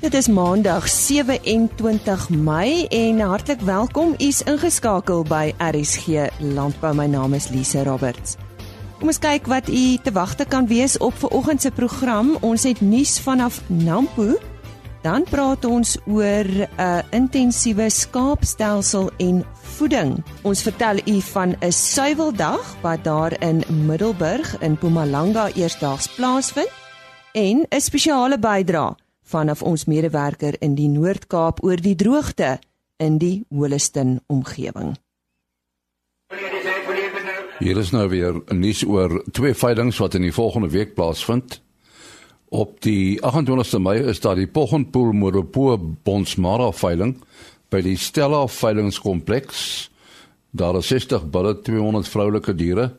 Dit is Maandag 27 Mei en hartlik welkom. U's ingeskakel by RSG Landbou. My naam is Lise Roberts. Kom ons kyk wat u te wagte kan wees op vanoggend se program. Ons het nuus vanaf Nampo. Dan praat ons oor 'n uh, intensiewe skaapstelsel en voeding. Ons vertel u van 'n suiweldag wat daar in Middelburg in Mpumalanga eersdaags plaasvind en 'n spesiale bydrae vanaf ons medewerker in die Noord-Kaap oor die droogte in die Holliston omgewing. Hier is nou weer nuus oor twee veilinge wat in die volgende week plaasvind. Op die 28ste Mei is daar die Poggenpoel Moropo Bonsmara veiling by die Stella veilingskompleks. Daar is 60 bulle, 200 vroulike diere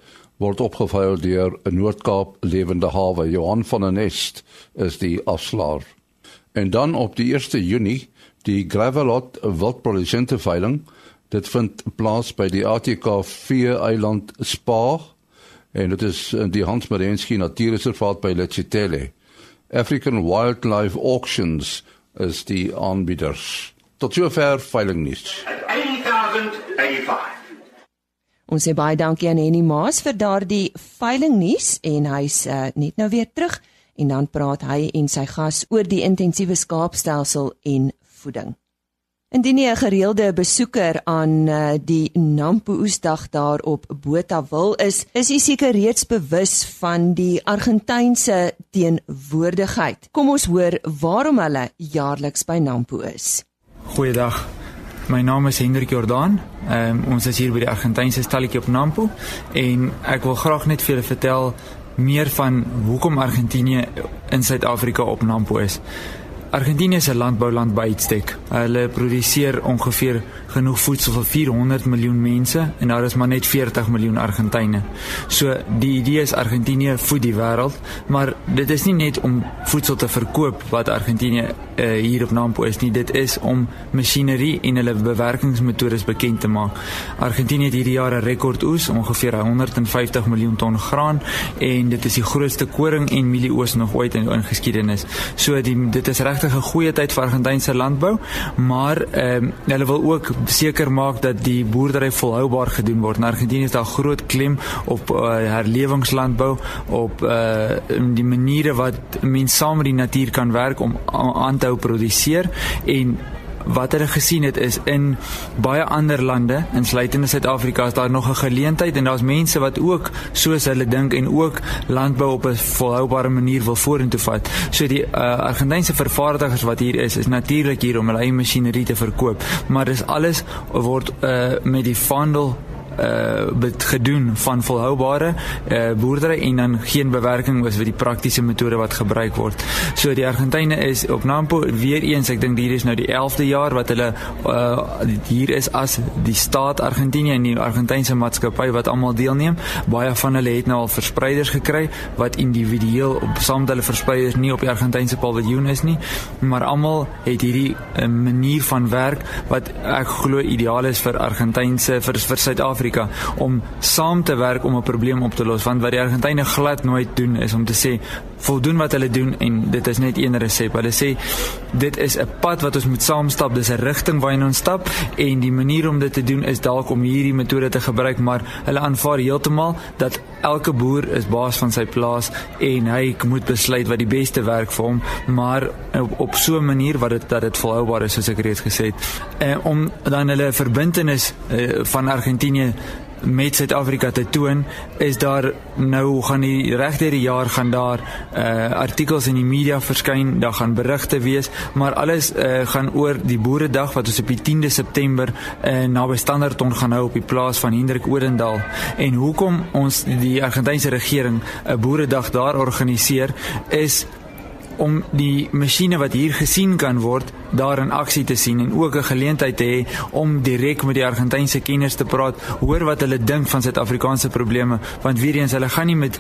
word opgeveil deur 'n Noord-Kaap lewende hawe. Johan van der Nest is die afslaer. En dan op die 1 Junie die Gravelot wildprodusente veiling. Dit vind plaas by die ATKV eiland Spa en dit is in die Hans Marensky Natuurreservaat by Letsitele. African Wildlife Auctions is die aanbieders. Tot sover veiling nuus. 8085 Ons sê baie dankie aan Henny Maas vir daardie veiling nuus en hy's uh, net nou weer terug en dan praat hy en sy gas oor die intensiewe skaapstelsel en voeding. Indien jy 'n gereelde besoeker aan uh, die Nampo Oesdag daar op Botawil is, is jy seker reeds bewus van die Argentynse teenwoordigheid. Kom ons hoor waarom hulle jaarliks by Nampo is. Goeiedag. My naam is Hendrik Jordaan. Ehm um, ons is hier by die Argentynse stalletjie op Nampo en ek wil graag net vir julle vertel meer van hoekom Argentinië in Suid-Afrika op Nampo is. Argentinië is 'n landbouland by uitstek. Hulle produseer ongeveer genoeg voedsel vir 400 miljoen mense en daar is maar net 40 miljoen Argentyne. So die idee is Argentinië voed die wêreld, maar dit is nie net om voedsel te verkoop wat Argentinië uh, hier op Nampo is nie. Dit is om masjinerie en hulle bewerkingsmetodes bekend te maak. Argentinië het hierdie jaar 'n rekordoes, ongeveer 150 miljoen ton graan en dit is die grootste koring en mielieoes nog ooit in, in geskiedenis. So die dit is regtig 'n goeie tyd vir Argentynse landbou, maar ehm um, hulle wil ook seker maak dat die boerdery volhoubaar gedoen word. In Argentinië is daar groot klem op uh, herlewingslandbou, op uh, die maniere wat mense saam met die natuur kan werk om aan te hou produseer en wat hulle gesien het is in baie ander lande insluitende Suid-Afrika is daar nog 'n geleentheid en daar's mense wat ook soos hulle dink en ook landbou op 'n volhoubare manier wil vorentoe vat. So die uh, Argentynse vervaardigers wat hier is, is natuurlik hier om hulle eie masjinerie te verkoop, maar dis alles word uh, met die vandel uh gedoen van volhoubare uh boerdery en dan geen bewerking was vir die praktiese metode wat gebruik word. So die Argentyne is op Nampo weer eens, ek dink hier is nou die 11de jaar wat hulle uh hier is as die staat Argentinië en die Argentynse maatskappy wat almal deelneem. Baie van hulle het nou al verspreiders gekry wat individueel op saam met hulle verspreiders nie op die Argentynse paviljoen is nie, maar almal het hierdie uh, manier van werk wat ek glo ideaal is vir Argentynse vir vir Suid-Afrika Suid-Afrika om saam te werk om 'n probleem op te los want wat die Argentyne glad nooit doen is om te sê voldoen wat hulle doen en dit is net een resep. Hulle sê dit is 'n pad wat ons moet saam stap, dis 'n rigting waarheen ons stap en die manier om dit te doen is dalk om hierdie metode te gebruik, maar hulle aanvaar heeltemal dat elke boer is baas van sy plaas en hy moet besluit wat die beste werk vir hom, maar op, op so 'n manier wat dit dat dit volhoubaar is soos ek reeds gesê het. En om dan hulle verbintenis uh, van Argentinië met Suid-Afrika te toon is daar nou gaan die regte die jaar gaan daar uh artikels in die media verskyn, daar gaan berigte wees, maar alles uh gaan oor die boeredag wat ons op die 10de September uh naby Standerton gaan hou op die plaas van Hendrik Odendaal. En hoekom ons die Argentynse regering 'n boeredag daar organiseer is om die masjiene wat hier gesien kan word daar in aksie te sien en ook 'n geleentheid te hê om direk met die Argentynse kenners te praat, hoor wat hulle dink van Suid-Afrikaanse probleme, want weer eens hulle gaan nie met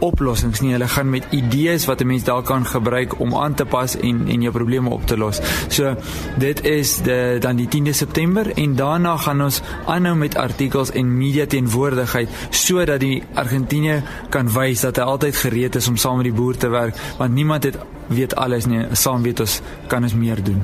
oplossings nie, hulle gaan met idees wat 'n mens dalk kan gebruik om aan te pas en en jou probleme op te los. So dit is de dan die 10de September en daarna gaan ons aanhou met artikels en media teenwoordigheid sodat die Argentinië kan wys dat hy altyd gereed is om saam met die boer te werk, want niemand het weet alles nie, saam weet ons kan ons meer doen.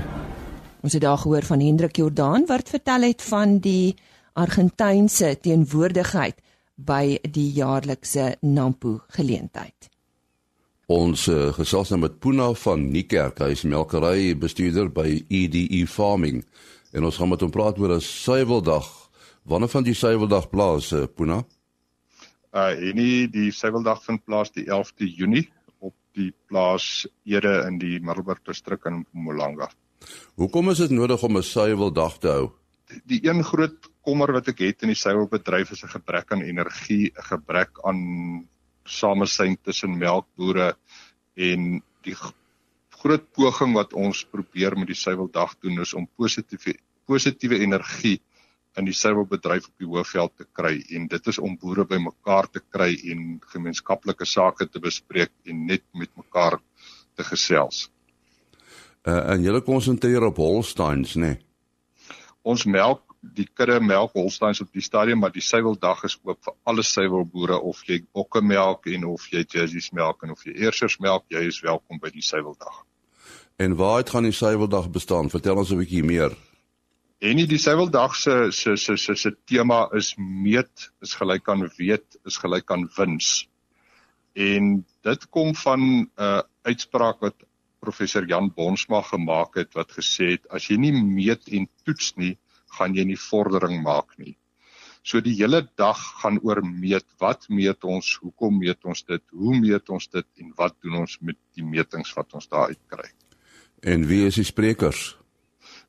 Ons het daar gehoor van Hendrik Jordaan wat vertel het van die Argentynse teenwoordigheid by die jaarlikse Nampo geleentheid. Ons uh, gesels nou met Puna van Niekerk, hy is melkery bestuurder by EDE Farming en ons gaan met hom praat oor 'n suiweldag. Wanneer van die suiweldag plaas, uh, Puna? Uh en die suiweldag vind plaas die 11de Junie op die plaas Ede in die Middelburg distrik in Mpumalanga. Hoekom is dit nodig om 'n suiweldag te hou? Die een groot kommer wat ek het in die suiwelbedryf is 'n gebrek aan energie, 'n gebrek aan samesyn tussen melkbore en die groot poging wat ons probeer met die suiweldag doen is om positiewe positiewe energie in die suiwelbedryf op die hoofveld te kry en dit is om boere bymekaar te kry en gemeenskaplike sake te bespreek en net met mekaar te gesels. Uh, en julle konsentreer op Holsteins, né? Nee? Ons melk die kudde melk Holsteins op die stadium, maar die suiweldag is oop vir alle suiwelboere of jy bokke melk en of jy jerseys melk en of jy eersers melk, jy is welkom by die suiweldag. En waar het gaan die suiweldag bestaan? Vertel ons 'n bietjie meer. En die suiweldag se se se se se tema is meet is gelyk aan weet is gelyk aan wins. En dit kom van 'n uh, uitspraak wat professor Jan Bonsma gemaak het wat gesê het as jy nie meet en toets nie, gaan jy nie vordering maak nie. So die hele dag gaan oor meet. Wat meet ons? Hoekom meet ons dit? Hoe meet ons dit en wat doen ons met die metings wat ons daar uitkry? En wie is die sprekers?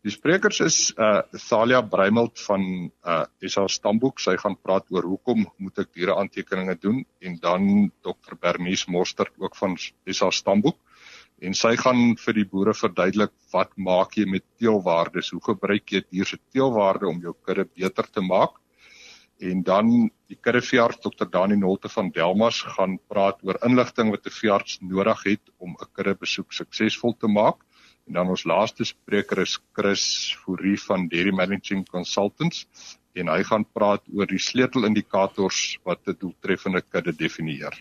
Die sprekers is uh Thalia Breimelt van uh SA Stamboek. Sy gaan praat oor hoekom moet ek diere aantekeninge doen en dan Dr Bernice Mostert ook van SA Stamboek en sy gaan vir die boere verduidelik wat maak jy met teelwaardes? Hoe gebruik jy dier se teelwaarde om jou kudde beter te maak? En dan die kuddeveearts Dr. Dani Nolte van Delmas gaan praat oor inligting wat 'n veearts nodig het om 'n kudde besoek suksesvol te maak. En dan ons laaste spreker is Chris Fourie van Dairy Managing Consultants en hy gaan praat oor die sleutelindikators wat 'n doeltreffende kudde definieer.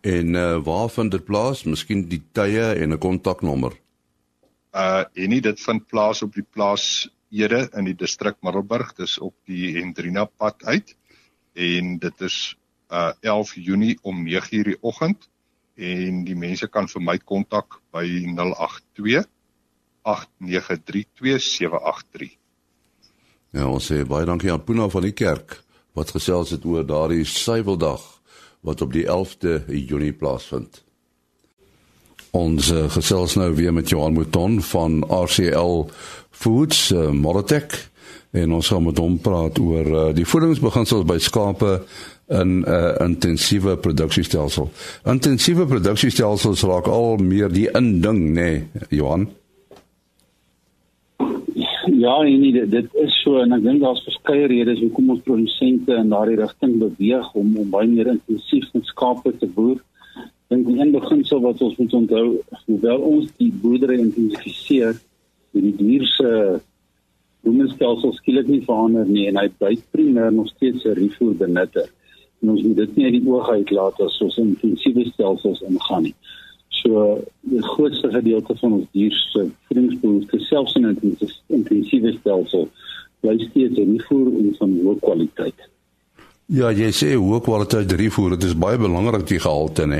En uh, waar vind dit plaas? Miskien die tye en 'n kontaknommer. Uh en nie dit vind plaas op die plaas Ede in die distrik Middelburg, dis op die Hendrina pad uit. En dit is uh 11 Junie om 9:00 die oggend en die mense kan vir my kontak by 082 8932 Ja, ons sê baie dankie aan Puna van die kerk wat gesels het oor daardie suiweldag wat op die 11de Junie plaasvind. Ons uh, gesels nou weer met Johan Mouton van RCL Foods uh, Modetech en ons gaan met hom praat oor uh, die voedingsbeginsels by skape in 'n uh, intensiewe produksiestelsel. Intensiewe produksiestelsels raak al meer die inding, nê, nee, Johan? Ja, nee, dit, dit is so en ek dink daar's verskeie redes hoekom ons produsente in daardie rigting beweeg om om baie meer intensief met skape te boer. Dink die een beginsel wat ons moet onthou, hoewel ons die boerdery intensifiseer, die dier se boerstelsel skielik nie verander nie en hy bly primêr nog steeds 'n rifoer benutter. En ons moet dit nie uit die oog uitlaat as ons intensiewe stelsels ingaan nie. So die grootste gedeelte van ons dier se voedingsbehoeftes selfs in 'n intensiewe stelsel bly steeds die voer en van hoë kwaliteit. Ja, jy sê hoë kwaliteit diervoer, dit is baie belangrik die gehalte, né?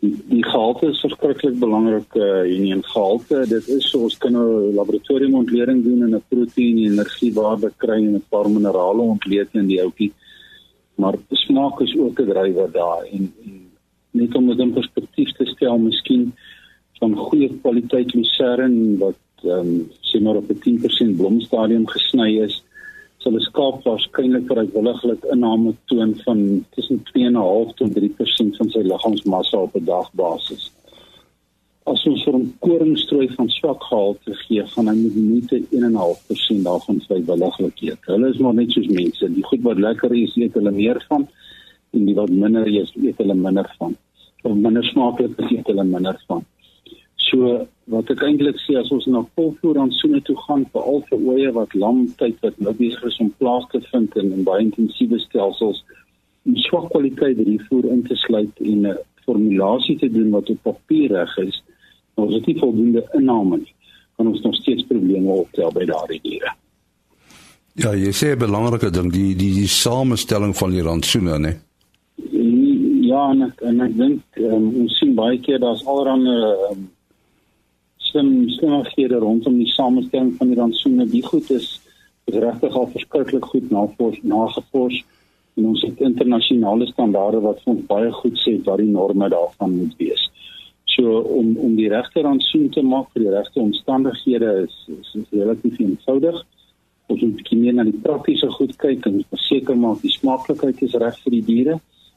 Die, die gehalte is verskriklik belangrik uh, in 'n gehalte. Dit is ons kan 'n laboratoriumontleding doen en 'n proteïen en energiewaarde kry en 'n paar minerale ontleed in die outjie. Maar smaak is ook 'n drywer daar en, en net om dit in perspektief te stel, miskien van goeie kwaliteit lucerne wat ehm um, sê maar op 'n 10% blomstadium gesny is, 'n skaap waarskynlik vrywilliglik inname toon van tussen 2.5 tot 3% van sy liggaamsmassa op 'n dagbasis. As ons vir 'n koringstrooi van swak gehalte gee, gaan hy met minute 1.5% daarvan vrywilliglik eet. Hulle is maar net soos mense, die goed wat lekker is, eet hulle meer van en die wat minder is, eet hulle minder van of minder smaaklik is dit hulle minder van. So wat ek eintlik sê as ons na volvoer aan soene toe gaan vir al vir oeye wat lam tyd wat nou besig is om plaas te vind in, in baie intensiewe stelsels om swak kwaliteit hiervoer in te sluit en 'n formulasie te doen wat op papier reg is, maar as dit nie voldoende inname nie, kan ons nog steeds probleme optel by daardie diere. Ja, jy sê 'n belangrike ding, die die die samestelling van die rantsoene, né? Ja, en ek, en ek dink um, ons sien baie keer daar's allerlei um, slim slimhede rondom die samestelling van die rantsoene. Die goed is is regtig al verskriklik goed navors nagevors en ons het internasionale standaarde wat ons baie goed sê wat die norme daarvan moet wees. So om om die regte rantsoen te maak vir die regte omstandighede is, is, is relatief eenvoudig. Ons moet kyk meer na die praktiese goed kyk en verseker maak die smaaklikheid is reg vir die diere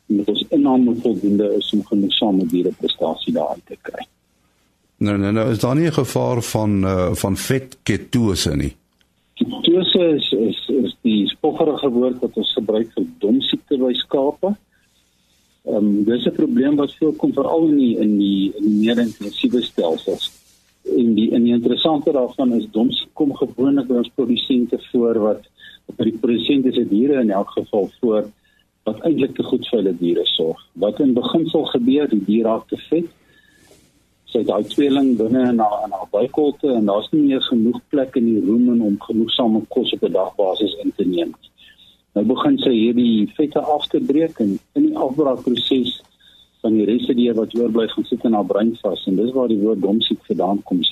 en dat ons inname voldoende is om genoegsame diere prestasie daar te kry. Nou nou nou is daar nie 'n gevaar van uh, van vetketose nie. Ketose is is is die spoggerige woord wat ons gebruik vir domsiekte by skape. Ehm um, dis 'n probleem wat voorkom veral in die in die in die meer intensiewe stelsels. En die en die interessante daarvan is domsiek kom gewoonlik by ons produsente voor wat by die produsente se diere in elk geval voor wat eintlik te goed vir hulle diere sorg. Wat in beginsel gebeur, die dier raak te vet sy daai tweeling binne in haar in haar buikkolte en daar's nie meer genoeg plek in die rumen om genoegsame kos op 'n dagbasis in te neem. Nou begin sy hierdie vette af te breek en in die afbraakproses van die residuë wat oorbly gaan sit in haar brein vas en dis waar die woord domsiek vandaan kom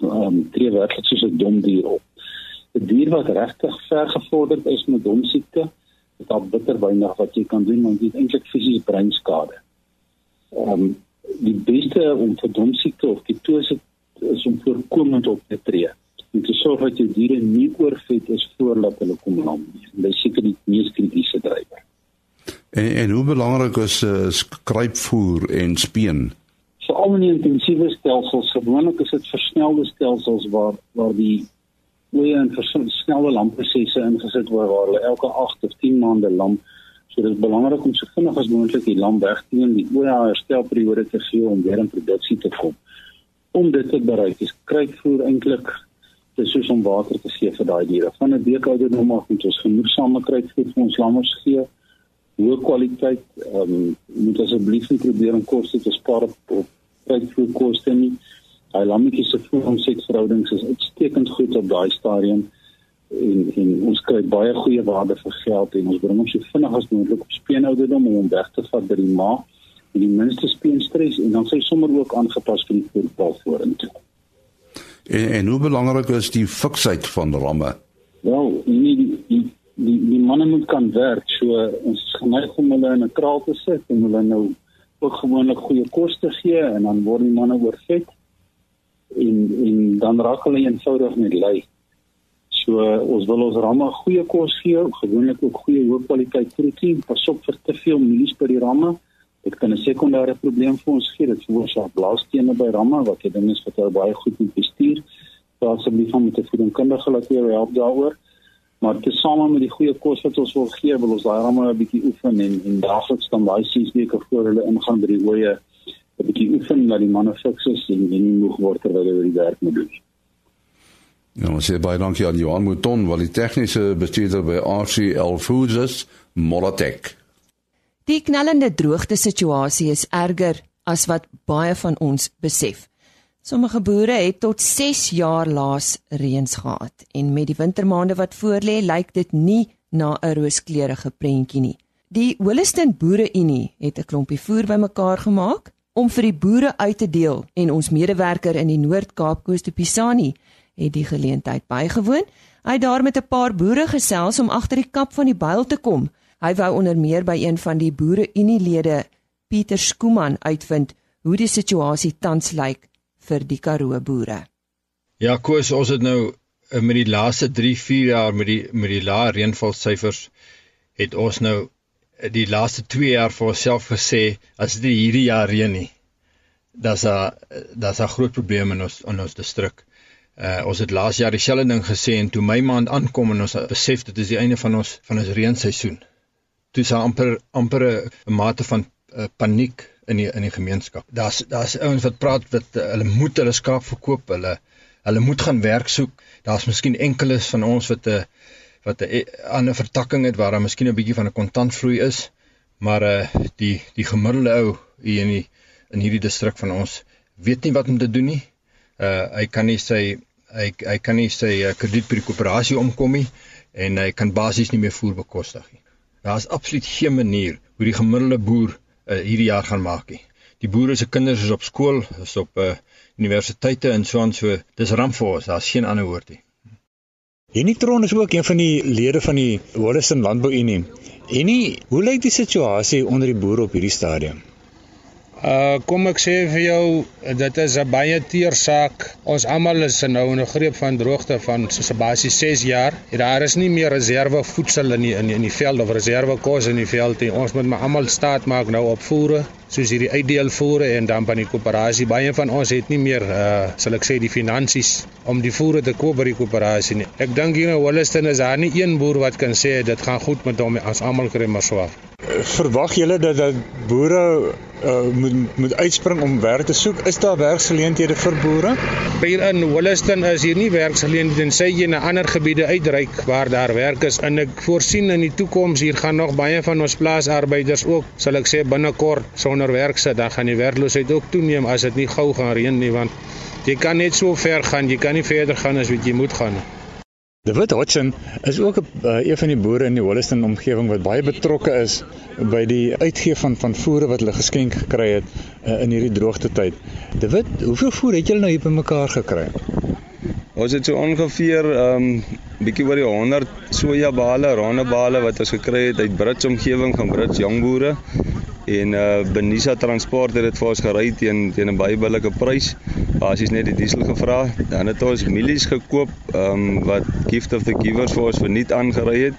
ehm um, tree werklik soos 'n dom dier op. 'n Dier wat regtig ver gevorderd is met domsiekte, het al bitter weinig wat jy kan doen want dit eintlik fisiese breinskade. Ehm um, die beste om vir domsiekte of ketose is om voorkomend op te tree. Om te sorg dat jou diere nie oorvet is voordat hulle kom lam nie. Dit is seker die mees kritiese drywer. En en hoe belangrik is uh, skrypvoer en speen? Vir al die intensiewe stelsels, gewoonlik is dit versnelde stelsels waar waar die oeye en versnelde lamprosesse ingesit word waar hulle elke 8 of 10 maande lam So dit is belangrik om so vinnig as moontlik die lam weg te neem, die oor herstelperiode te gee om weer in produksie te kom. Om dit te bereik, is kruitvoer eintlik dis soos om water te gee vir daai diere. Van 'n week ouderdom af moet ons genoegsame kruitvoer vir ons lammers gee. Hoë kwaliteit, ehm um, moet asseblief nie probeer om koste te spaar op, op kruitvoer koste nie. Daai lammetjies se voedingsverhoudings is uitstekend goed op daai stadium en en ons kry baie goeie waarde vir geld en ons bring hom so vinnig as moontlik op speenouderdom om hom weg te vat by die ma en die minste speenstres en dan sy sommer ook aangepas vir die voetbal vorentoe. En, en hoe belangrik is die fiksheid van ramme? Wel, nie die die die, die manne moet kan werk so ons geneig om hulle in 'n kraal te sit en hulle nou ook gewoonlik goeie kos te gee en dan word die manne oorvet en en dan raak hulle eenvoudig net lui. So ons wil ons ramme goeie kos gee, gewoonlik ook goeie hoë kwaliteit proteïen, pas op vir te veel mielies by die ramme. Dit kan 'n sekondêre probleem vir ons gee. Dit veroorsaak blaasstene by ramme wat jy dink is wat hulle baie goed moet bestuur. Daar nie van met 'n voedingskundige laat jy help daaroor. Maar tesame met die goeie kos wat ons wil gee, wil ons daai ramme 'n bietjie oefen en en daagliks dan daai 6 weke voor hulle ingaan by die hoë 'n bietjie oefen dat die manne fiks is en nie moeg word terwyl hulle die werk moet doen. Ja, ons sê baie dankie aan Johan Mouton, wat die tegniese bestuurder by RCL Foods is, Molatek. Die knellende droogte situasie is erger as wat baie van ons besef. Sommige boere het tot 6 jaar laas reëns gehad en met die wintermaande wat voorlê, lyk dit nie na 'n rooskleurige prentjie nie. Die Holliston Boere Unie het 'n klompie voer bymekaar gemaak om vir die boere uit te deel en ons medewerker in die Noord-Kaap Koos de Pisani het die geleentheid bygewoon. Hy het daar met 'n paar boere gesels om agter die kap van die byl te kom. Hy wou onder meer by een van die boere Unielede, Pieter Skooman, uitvind hoe die situasie tans lyk vir die Karoo boere. Ja, koes ons het nou eh, met die laaste 3-4 jaar met die met die lae reënvalsyfers het ons nou eh, die laaste 2 jaar vir onsself gesê as dit hierdie jaar reën nie, dan's 'n dan's 'n groot probleem in ons in ons distrik. Uh ons het laas jaar dieselfde ding gesê en toe my maand aankom en ons besef dit is die einde van ons van ons reenseisoen. Toe is amper amper 'n mate van uh, paniek in die in die gemeenskap. Daar's daar's ouens wat praat dat uh, hulle moet hulle skaap verkoop, hulle hulle moet gaan werk soek. Daar's miskien enkeles van ons wat 'n wat 'n ander vertakking het waar daar miskien 'n bietjie van 'n kontantvloei is, maar uh die die gemiddelde ou hier in die in hierdie distrik van ons weet nie wat om te doen nie. Uh hy kan nie sy hy hy kan nie sy uh, krediet by die koöperasie omkom nie en hy kan basies nie meer voer bekostig nie. Daar is absoluut geen manier hoe die gemiddelde boer uh, hierdie jaar gaan maak nie. Die boere se kinders is op skool, is op uh, universiteite en so aan so. Dis ramp vir ons. Daar's geen ander woord nie. Henitron is ook een van die lede van die Holliston Landbou Unie. En hoe lyk die situasie onder die boere op hierdie stadium? Uh kom ek sê vir jou, dit is 'n baie teer saak. Ons almal is nou in 'n greep van droogte van so basies 6 jaar. Daar is nie meer reserve voedsel in die, in die, in die veld of reserve kos in die veld nie. Ons moet maar almal staat maak nou op voere, soos hierdie uitdeelvoere en dan van die koöperasie. Baie van ons het nie meer uh sal ek sê die finansies om die voere te koop by die koöperasie nie. Ek dink hier in Holliston is daar nie een boer wat kan sê dit gaan goed met hom as almal kry maar swaar. Verwag julle dat dat boere uh, moet moet uitspring om werk te soek? Is daar werksgeleenthede vir boere? Hier in Holliston is hier nie werksgeleenthede en sy in 'n ander gebiede uitreik waar daar werk is en ek voorsien in die toekoms hier gaan nog baie van ons plaasarbeiders ook, sal ek sê binnekort sonder werk sit. Dan gaan die werkloosheid ook toeneem as dit nie gou gaan reën nie want jy kan net so ver gaan, jy kan nie verder gaan as wat jy moet gaan nie. David Hodgson is ook een van die boere in die Holliston omgewing wat baie betrokke is by die uitgee van van voere wat hulle geskenk gekry het uh, in hierdie droogte tyd. David, hoeveel voer het julle nou hier bymekaar gekry? Ons het so ongeveer um, bietjie oor die 100 sojabale, rondebale wat ons gekry het uit Brits omgewing van Brits jong boere en uh Benisa Transport het dit vir ons gery teen teen 'n baie billike prys. Basies net die diesel gevra. Dan het ons mielies gekoop um wat Gift of the Givers vir ons verniet aangery het.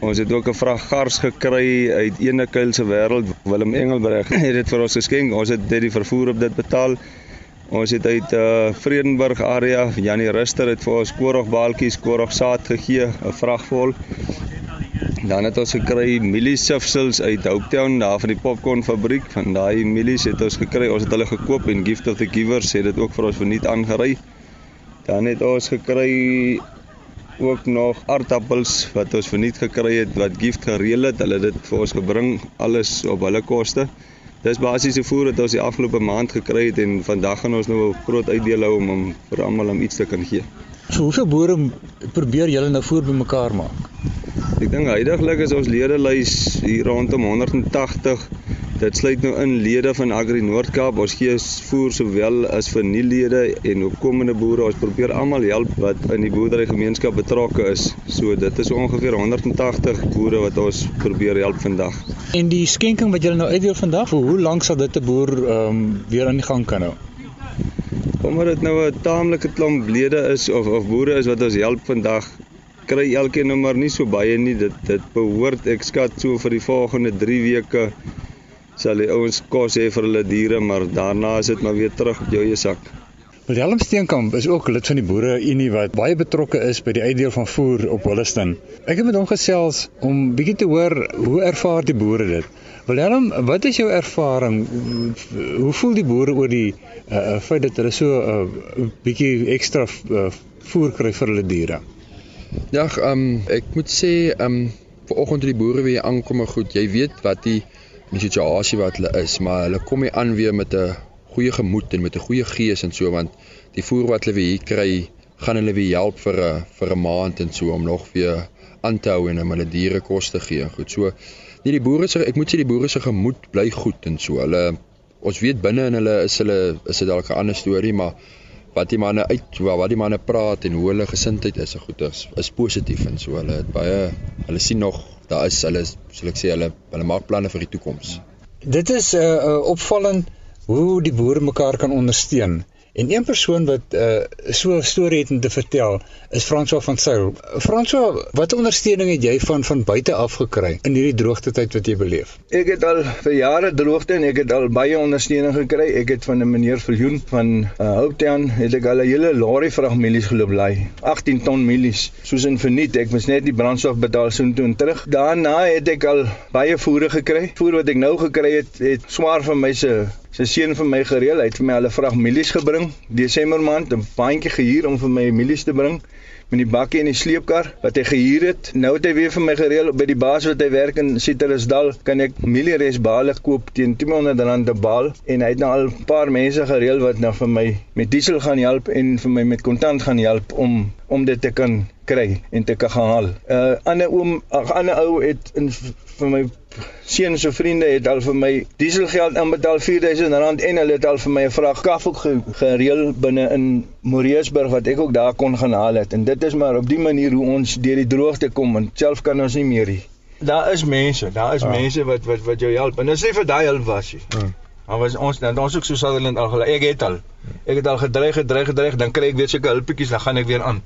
Ons het ook 'n vrag gars gekry uit ene kuil se wêreld. Willem Engelbreg het dit vir ons geskenk. Ons het dit die vervoer op dit betaal. Ons het uit uh Vredenburg area, Janie Ruster het vir ons koorogbaaltjies, koorogsaad gegee, 'n vrag vol. Dan het ons gekry mieliesifsels uit Hopetown daar van die popcorn fabriek. Van daai mielies het ons gekry. Ons het hulle gekoop en Gift of the Givers het dit ook vir ons verniet aangery. Dan het ons gekry ook nog aardappels wat ons verniet gekry het wat Gift gereël het. Hulle het dit vir ons gebring alles op hulle koste. Dis basiese voer wat ons die afgelope maand gekry het en vandag gaan ons nou 'n groot uitdeel hou om hom vir almal om iets te kan gee. So hoeveel boere probeer julle nou voer bymekaar maak? Ek dink heidaglik is ons ledelys hier rondom 180. Dit sluit nou in lede van Agri Noord-Kaap. Ons gee voer sowel as vir nuwe lede en opkomende boere. Ons probeer almal help wat in die boerderygemeenskap betrokke is. So dit is ongeveer 180 boere wat ons probeer help vandag. En die skenking wat julle nou uitdeel vandag, vir hoe lank sal dit 'n boer ehm um, weer aan die gang kan hou? Omdat dit nou 'n taamlike klomp lede is of of boere is wat ons help vandag, kry elkeen nou maar nie so baie nie. Dit dit behoort ek skat so vir die volgende 3 weke sal die ouens kos hê vir hulle diere, maar daarna is dit maar weer terug op jou eie sak. Willem Steenkamp is ook lid van die Boere Unie wat baie betrokke is by die uitdeel van voer op Holliston. Ek het met hom gesels om bietjie te hoor hoe ervaar die boere dit. Willem, wat is jou ervaring? Hoe voel die boere oor die uh, feit dat hulle so 'n uh, bietjie ekstra uh, voer kry vir hulle diere? Ja, um, ek moet sê, um, vanoggend toe die boere weer aankom, goed, jy weet wat die die situasie wat hulle is, maar hulle kom hier aan weer met 'n goeie gemoed en met 'n goeie gees en so want die voer wat hulle weer hier kry, gaan hulle weer help vir 'n vir 'n maand en so om nog weer aan te hou en om hulle diere kos te gee. Goed, so nie die boere se ek moet sê die boere se gemoed bly goed en so. Hulle ons weet binne in hulle is hulle is dit dalk 'n ander storie, maar wat die manne uit wat die manne praat en hoe hulle gesindheid is, so goed is, is positief en so. Hulle het baie hulle sien nog daar is hulle sal ek sê hulle hulle maak planne vir die toekoms. Dit is 'n uh, uh, opvallend hoe die boere mekaar kan ondersteun. En een persoon wat uh, so 'n storie het om te vertel is François van Sail. François, watter ondersteuning het jy van van buite af gekry in hierdie droogte tyd wat jy beleef? Ek het al vir jare droogte en ek het al baie ondersteuning gekry. Ek het van 'n meneer Viljoen van uh, Hopetown het ek al 'n hele lorry vrag mielies geloop lei. 18 ton mielies. Soos in verniet, ek moes net die brandstof betaal so toe en terug. Daarna het ek al baie voere gekry. Voer wat ek nou gekry het, het swaar vir my se sy seun vir my gereël. Hy het vir my hulle vrag mielies gebring Desember maand 'n baantjie gehuur om vir my mielies te bring. met die bakkie en die sleepkar wat hy gehuur het. Nou het hy weer vir my gereël by die baas wat hy werk in Citrusdal kan ek mielieres bale koop teen R200 'n bal en hy het nou al 'n paar mense gereël wat nou vir my met diesel gaan help en vir my met kontant gaan help om om dit te kan kry en te kan haal. 'n uh, Ander oom, 'n ander ou het in vir my seun se vriende het al vir my dieselgeld inbetaal R4000 en hulle het al vir my 'n vrag kaf ook gereël binne in Moreesburg wat ek ook daar kon gaan haal het en dit is maar op die manier hoe ons deur die droogte kom en self kan ons nie meer nie. Daar is mense, daar is ah. mense wat wat wat jou help en dit is nie vir daai hulp was nie. Hmm. Maar was ons dan ons ook so Sutherland al gele ek het al ek het al gedreig gedreig gedreig dan kry ek weer sulke hulpetjies dan gaan ek weer aan.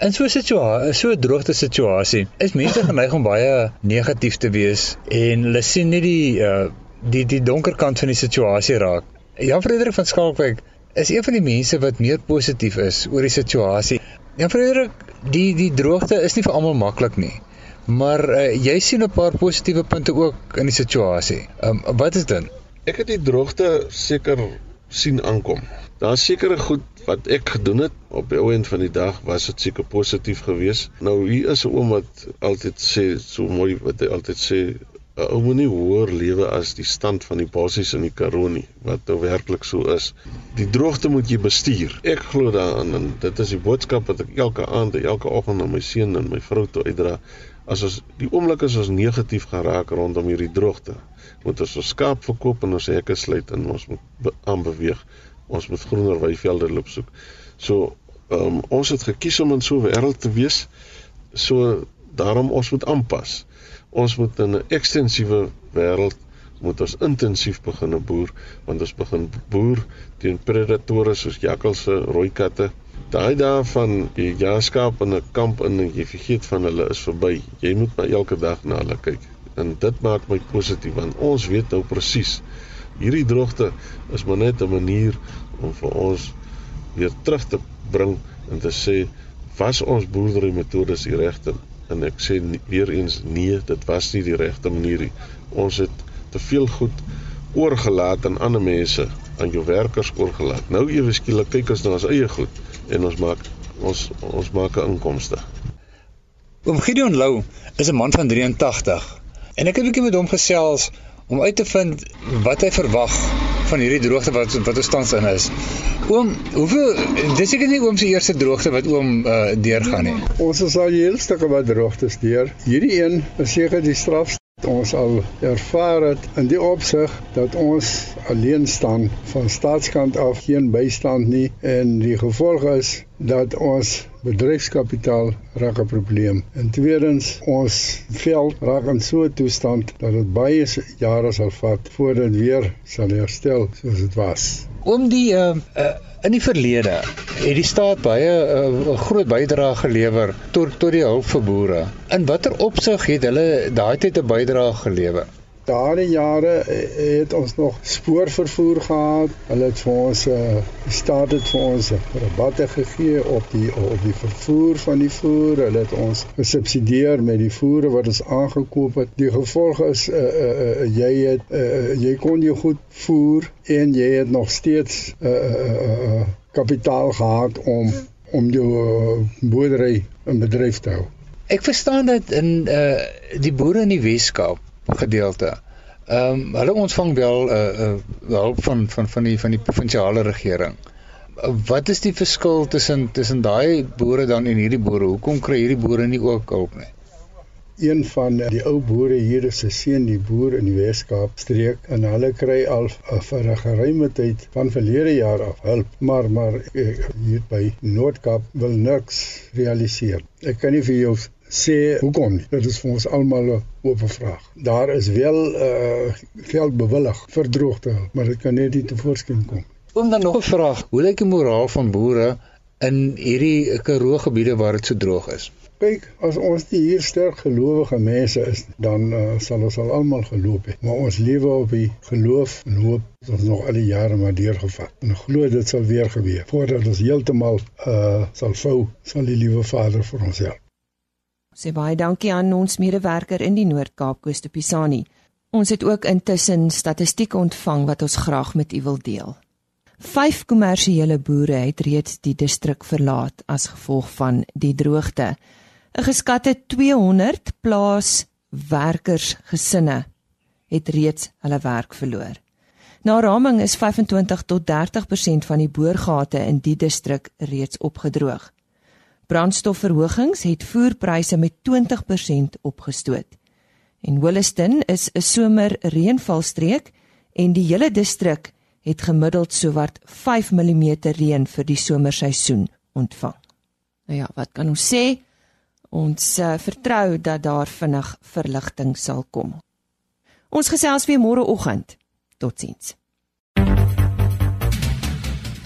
In so 'n situasie, so 'n droogte situasie, is mense geneig om baie negatief te wees en hulle sien nie die uh die die donker kant van die situasie raak. Jan Frederik van Skalkwyk is een van die mense wat meer positief is oor die situasie. Jan Frederik, die die droogte is nie vir almal maklik nie. Maar uh, jy sien 'n paar positiewe punte ook in die situasie. Um, wat is dit? Ek het die droogte seker sien aankom. Daar's sekere goed wat ek gedoen het op die ou end van die dag was dit seker positief geweest. Nou hier is 'n oom wat altyd sê so mooi wat hy altyd sê 'n ou moenie hoër lewe as die stand van die basies in die Karoo nie wat nou werklik so is. Die droogte moet jy bestuur. Ek glo daaraan en dit is die boodskap wat ek elke aand en elke oggend aan my seun en my vrou toe uitdra. As ons die oomblik is ons negatief geraak rondom hierdie droogte, moet ons ons skaap verkoop en ons hekke sluit en ons moet aanbeweeg ons moet groener weivelde loop soek. So um, ons het gekies om in so 'n wêreld te wees. So daarom ons moet aanpas. Ons moet in 'n ekstensiewe wêreld moet ons intensief begin boer want ons begin boer teen predatore soos jakkalse, rooi katte. Daai dae van die jaarskaap in 'n kamp en jy vergeet van hulle is verby. Jy moet maar elke dag na hulle kyk. En dit maak my positief want ons weet nou presies hierdie droogte is maar net 'n manier om vir ons weer terug te bring en te sê was ons boerdery metodes die regte en ek sê nie, weer eens nee dit was nie die regte manier nie. Ons het te veel goed oorgelaat aan ander mense aan jou werkers oorgelaat. Nou ewe skielik kyk ons na ons eie goed en ons maak ons ons maak 'n inkomste. Oom Gideon Lou is 'n man van 83 en ek het 'n bietjie met hom gesels om uit te vind wat hy verwag van hierdie droogte wat wat ons tans in is. Oom, hoeveel dis ek nie oom se eerste droogte wat oom uh, deurgaan nie. Ons is al heel stukke wat droogtes deur. Hierdie een is seker die straf ons al ervaar het in die opsig dat ons alleen staan van staatskant af geen bystand nie en die gevolg is dat ons bedryfskapitaal raak 'n probleem. En tweedens, ons veld raak in so 'n toestand dat dit baie jare sal vat voordat weer sal herstel soos dit was. Om die uh, uh in die verlede het die staat baie 'n uh, groot bydrae gelewer tot tot die hulp vir boere. In watter opsig het hulle daai tyd 'n bydrae gelewer? Daardie jare eh, het ons nog spoorvervoer gehad. Hulle het vir ons uh, staat het vir ons rabatte gegee op die op die vervoer van die voer. Hulle het ons gesubsidieer met die voere wat ons aangekoop het. Die gevolg is uh, uh, uh, jy het uh, jy kon jou goed voer en jy het nog steeds uh, uh, uh, kapitaal gehad om om jou boerdery in bedryf te hou. Ek verstaan dat in uh, die boere in die Weskaap gedeelte. Ehm um, hulle ontvang wel 'n uh, uh, hulp van van van die van die provinsiale regering. Wat is die verskil tussen tussen daai boere dan en hierdie boere? Hoekom kry hierdie boere nie ook hulp nie? Een van die ou boere hier is 'n seun die boer in die Weskaap streek en hulle kry al uh, vir 'n geruime tyd van verlede jaar af hulp, maar maar uh, hier by Noord-Kaap wil niks realiseer. Ek kan nie vir jou sê hoekom nie. Dit is vir ons almal 'n oop vraag. Daar is wel uh geld bewillig vir droogte, maar dit kan net nie tevoorskyn kom. Om dan nog 'n vraag, hoe lyk die moraal van boere in hierdie Karoo gebiede waar dit so droog is? Kyk, as ons nie hier sterk gelowige mense is, dan uh, sal ons al almal geloop het. Maar ons lewe op die geloof en hoop dat ons nog al die jare maar deurgevat. En glo dit sal weer gebeur. Voordat ons heeltemal uh sal vou, sal die liewe Vader vir ons help. Sê baie dankie aan ons medewerker in die Noord-Kaap, Koos de Pisani. Ons het ook intussen statistiek ontvang wat ons graag met u wil deel. Vyf kommersiële boere het reeds die distrik verlaat as gevolg van die droogte. 'n Geskatte 200 plaaswerkersgesinne het reeds hulle werk verloor. Na raming is 25 tot 30% van die boorgate in die distrik reeds opgedroog. Brandstofverhogings het voerpryse met 20% opgestoot. En Williston is 'n somer reënvalstreek en die hele distrik het gemiddeld sowat 5 mm reën vir die somerseisoen ontvang. Nou ja, wat kan ons sê? Ons uh, vertrou dat daar vinnig verligting sal kom. Ons gesels weer môreoggend. Totsiens.